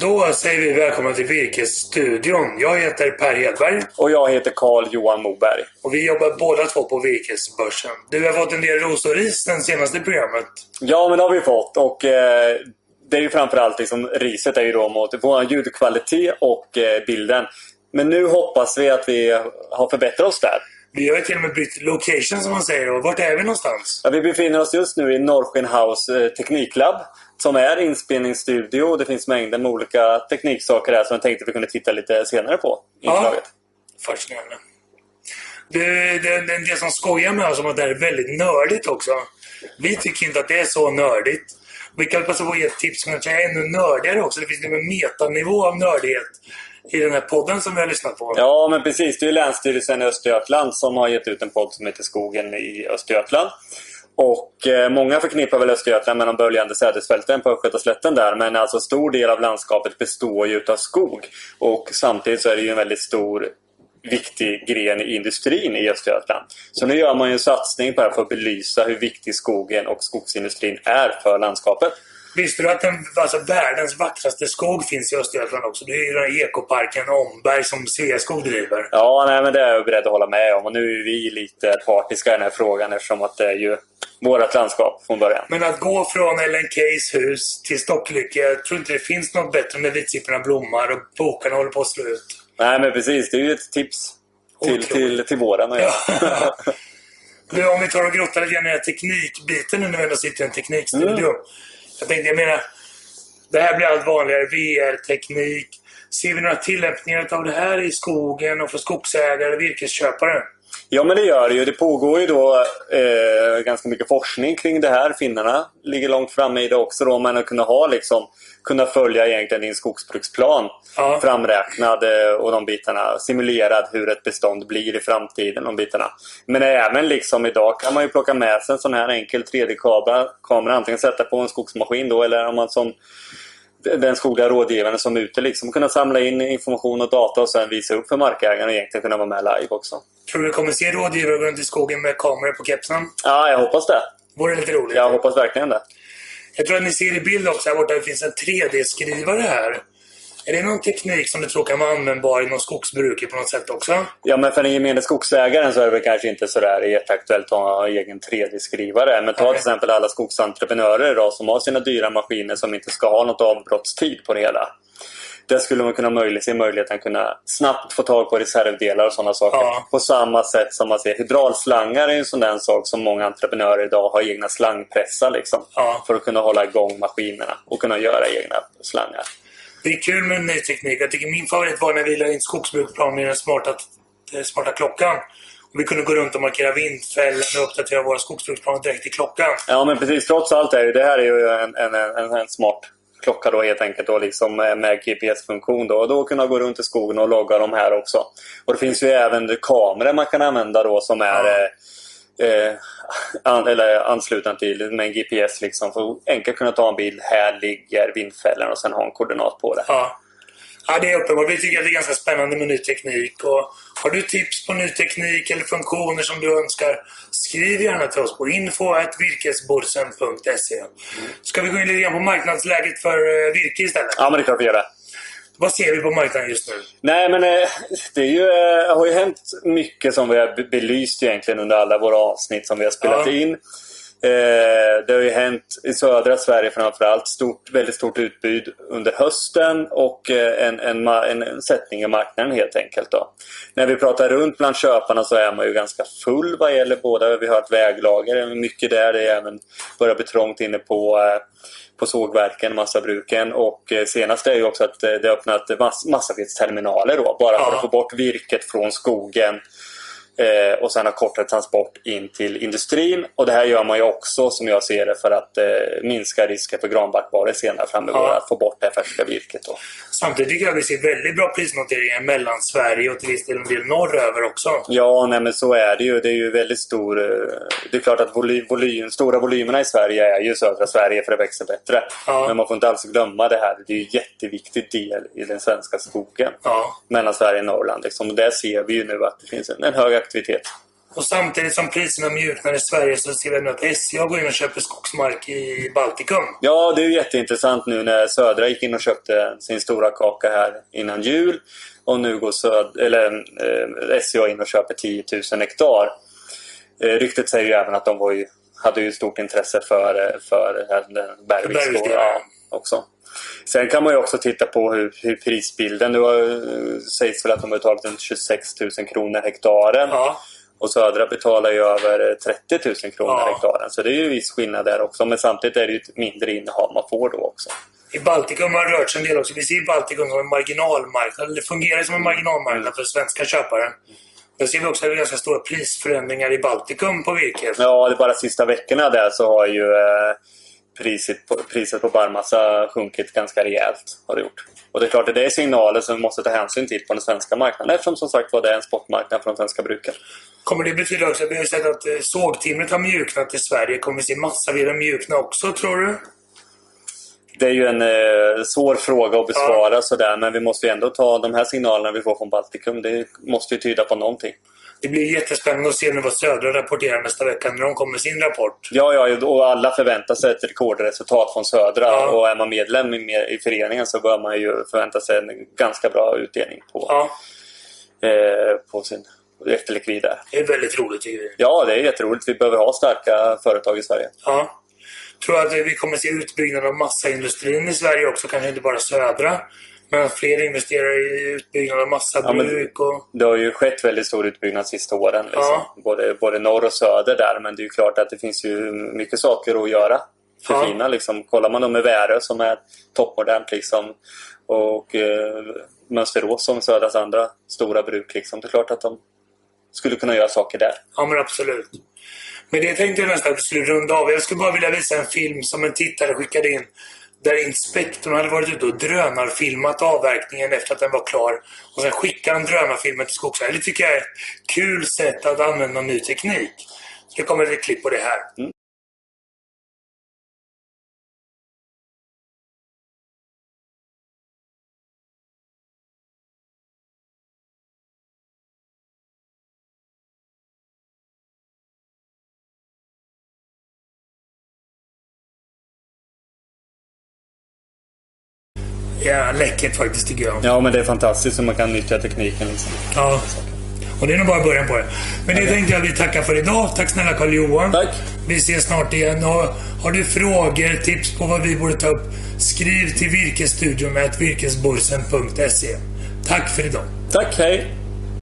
Då säger vi välkomna till Virkesstudion. Jag heter Per Hedberg. Och jag heter Carl Johan Moberg. Och vi jobbar båda två på Virkesbörsen. Du har fått en del ros och ris den senaste programmet. Ja, men det har vi fått. Och eh, det är ju framförallt liksom, riset är ju då mot vår ljudkvalitet och eh, bilden. Men nu hoppas vi att vi har förbättrat oss där. Vi har till och med bytt location som man säger. Och vart är vi någonstans? Ja, vi befinner oss just nu i Norrsken House eh, Tekniklab. Som är inspelningsstudio. Det finns mängder med olika tekniksaker här som jag tänkte att vi kunde titta lite senare på. Ja, fascinerande. Det, det, det del som skojar med oss om att det här är väldigt nördigt också. Vi tycker inte att det är så nördigt. Vi kan passa på att ge ett tips som kanske är ännu nördigare också. Det finns en metanivå av nördighet i den här podden som vi har lyssnat på. Ja, men precis. Det är Länsstyrelsen i Östergötland som har gett ut en podd som heter Skogen i Östergötland. Och eh, många förknippar väl Östergötland med de böljande sädesfälten på Östgötaslätten där. Men alltså stor del av landskapet består ju av skog. Och samtidigt så är det ju en väldigt stor viktig gren i industrin i Östergötland. Så nu gör man ju en satsning på att belysa hur viktig skogen och skogsindustrin är för landskapet. Visste du att den, alltså världens vackraste skog finns i Östergötland också? Det är ju den här ekoparken Omberg som Sveaskog driver. Ja, nej, men det är jag beredd att hålla med om. Och nu är vi lite partiska i den här frågan eftersom att det är ju vårt landskap från början. Men att gå från Ellen Keys hus till Stocklycke, jag tror inte det finns något bättre när vitsipporna blommar och bokarna håller på att slå ut. Nej, men precis. Det är ju ett tips till, till, till våren att göra. nu om vi tar och grottar lite grann i den här teknikbiten nu när vi ändå sitter i en teknikstudio. Mm. Jag tänkte, jag menar, det här blir allt vanligare. VR-teknik. Ser vi några tillämpningar av det här i skogen och för skogsägare och virkesköpare? Ja, men det gör det ju. Det pågår ju då eh, ganska mycket forskning kring det här. Finnarna ligger långt framme i det också. Då, men att kunna ha liksom, kunna följa egentligen din skogsbruksplan ja. framräknad eh, och de bitarna. Simulerad hur ett bestånd blir i framtiden. De bitarna. Men även liksom idag kan man ju plocka med sig en sån här enkel 3D-kamera. Antingen sätta på en skogsmaskin då eller om man som den skogliga rådgivaren som är ute liksom kunna samla in information och data och sen visa upp för markägaren och egentligen kunna vara med live också. Tror du vi kommer se rådgivare runt i skogen med kameror på kepsen? Ja, jag hoppas det. Vore lite roligt? Jag hoppas verkligen det. Jag tror att ni ser i bild också här borta att det finns en 3D-skrivare här. Är det någon teknik som du tror kan vara användbar inom skogsbruket på något sätt också? Ja, men för den gemene skogsägaren så är det kanske inte sådär jätteaktuellt att ha egen 3D-skrivare. Men ta okay. till exempel alla skogsentreprenörer idag som har sina dyra maskiner som inte ska ha något avbrottstid på det hela. Där skulle man kunna möjlig, se möjligheten att kunna snabbt få tag på reservdelar och sådana saker. Ja. På samma sätt som man ser hydraulslangar är en sån där sak som många entreprenörer idag har egna slangpressar liksom. Ja. För att kunna hålla igång maskinerna och kunna göra egna slangar. Det är kul med ny teknik. Jag tycker min favorit var när vi la in skogsbruksplanen i den smarta, den smarta klockan. Och vi kunde gå runt och markera vindfällen och uppdatera våra skogsbruksplaner direkt i klockan. Ja, men precis. Trots allt är det här är ju en, en, en, en smart klocka då helt enkelt då liksom med GPS-funktion då. Och då kunna gå runt i skogen och logga de här också. Och det finns ju även kameror man kan använda då som är ja. Eh, an, eller anslutna till med en GPS liksom för enkelt kunna ta en bild. Här ligger vindfällen och sen ha en koordinat på det. Ja. Ja, det är uppenbart. Vi tycker att det är ganska spännande med ny teknik. Och har du tips på ny teknik eller funktioner som du önskar, skriv gärna till oss på info.virkesborsen.se. Ska vi gå in lite grann på marknadsläget för eh, virke istället? Ja, men det är klart vi gör det. Vad ser vi på marknaden just nu? Nej, men eh, det ju, eh, har ju hänt mycket som vi har belyst egentligen under alla våra avsnitt som vi har spelat ja. in. Eh, det har ju hänt i södra Sverige framförallt. Stort, väldigt stort utbud under hösten och eh, en, en, en, sättning i marknaden helt enkelt. Då. När vi pratar runt bland köparna så är man ju ganska full vad gäller båda. Vi har ett väglager, mycket där. Det är även börjar bli trångt inne på eh, på sågverken, massabruken och senast är ju också att det har öppnat mass massavedsterminaler då bara för att få bort virket från skogen Eh, och sen ha kortare transport in till industrin. Och det här gör man ju också som jag ser det för att eh, minska risken för granbarkborre senare fram ja. att få bort det färska virket. Då. Samtidigt tycker jag att vi ser väldigt bra prisnoteringar mellan Sverige och till viss del en del norröver också. Ja, nej, men så är det ju. Det är ju väldigt stor... Eh, det är klart att voly, volym, stora volymerna i Sverige är ju södra Sverige för det växer bättre. Ja. Men man får inte alls glömma det här. Det är ju en jätteviktig del i den svenska skogen. Ja. Mellan Sverige och Norrland. Liksom. Och där ser vi ju nu att det finns en, en hög aktivitet. Och samtidigt som priserna mjuknar i Sverige så ser vi nu att SCA går in och köper skogsmark i Baltikum. Ja, det är jätteintressant nu när Södra gick in och köpte sin stora kaka här innan jul. Och nu går Söd eller, eh, SCA in och köper 10 000 hektar. Eh, ryktet säger ju även att de ju, hade ju stort intresse för, eh, för eh, Bergviks Bergvik, ja, också. Sen kan man ju också titta på hur, hur prisbilden... Nu har- sägs väl att de har tagit runt 26 000 kronor hektaren. Ja. Och Södra betalar ju över 30 000 kronor Ja. hektaren. Så det är ju viss skillnad där också. Men samtidigt är det ju ett mindre innehav man får då också. I Baltikum har det rört sig en del också. Vi ser Baltikum som en marginalmarknad. Det fungerar som en marginalmarknad för svenska köpare. Där ser vi också ganska stora prisförändringar i Baltikum på virket. Ja, det bara sista veckorna där så har ju eh, priset, på, priset på barrmassa sjunkit ganska rejält. Har det gjort. Och det är klart att det är signaler som vi måste ta hänsyn till på den svenska marknaden. Eftersom som sagt var det är en spotmarknad för de svenska bruken. Kommer det betyda också att vi har sett att eh, sågtimret har mjuknat i Sverige? Kommer vi se massaveden mjukna också, tror du? Det är ju en eh, svår fråga att besvara sådär. Men vi måste ju ändå ta de här signalerna vi får från Baltikum. Det måste ju tyda på någonting. Det blir jättespännande att se nu vad Södra rapporterar nästa vecka när de kommer med sin rapport. Ja, ja, och alla förväntar sig ett rekordresultat från Södra. Ja. Och är man medlem i, i föreningen så bör man ju förvänta sig en ganska bra utdelning på, Ja, eh, på sin efterlikvid där. det är väldigt roligt tycker vi. Ja, det är jätteroligt. Vi behöver ha starka företag i Sverige. Ja. Tror att vi kommer se utbyggnad av massaindustrin i Sverige också, kanske inte bara Södra. Men fler investerar i utbyggnad av massabruk och... Det har ju skett väldigt stor utbyggnad sista åren. Liksom. Ja. Både, både norr och söder där. Men det är ju klart att det finns ju mycket saker att göra. Förfina liksom. Kollar man då med Värö som är toppmodernt liksom. Och eh, Mönsterås som Södras andra stora bruk liksom. Det är klart att de skulle kunna göra saker där. Ja, men absolut. Men det tänkte jag nästan att vi skulle runda av. Jag skulle bara vilja visa en film som en tittare skickade in. Där inspektorn hade varit ute och drönarfilmat avverkningen efter att den var klar. Och sen skickar han drönarfilmen till skogsägaren. Det tycker jag är ett kul sätt att använda ny teknik. Så det kommer ett klipp på det här. Mm. Ja, läckert faktiskt tycker jag. Ja, men det är fantastiskt hur man kan nyttja tekniken. Liksom. Ja. Och det är nog bara början på det. Men det tänkte jag vi tackar för idag. Tack snälla Carl-Johan. Tack. Vi ses snart igen. Och har du frågor, tips på vad vi borde ta upp, skriv till virkesstudion virkesborsen.se. Tack för idag. Tack, hej!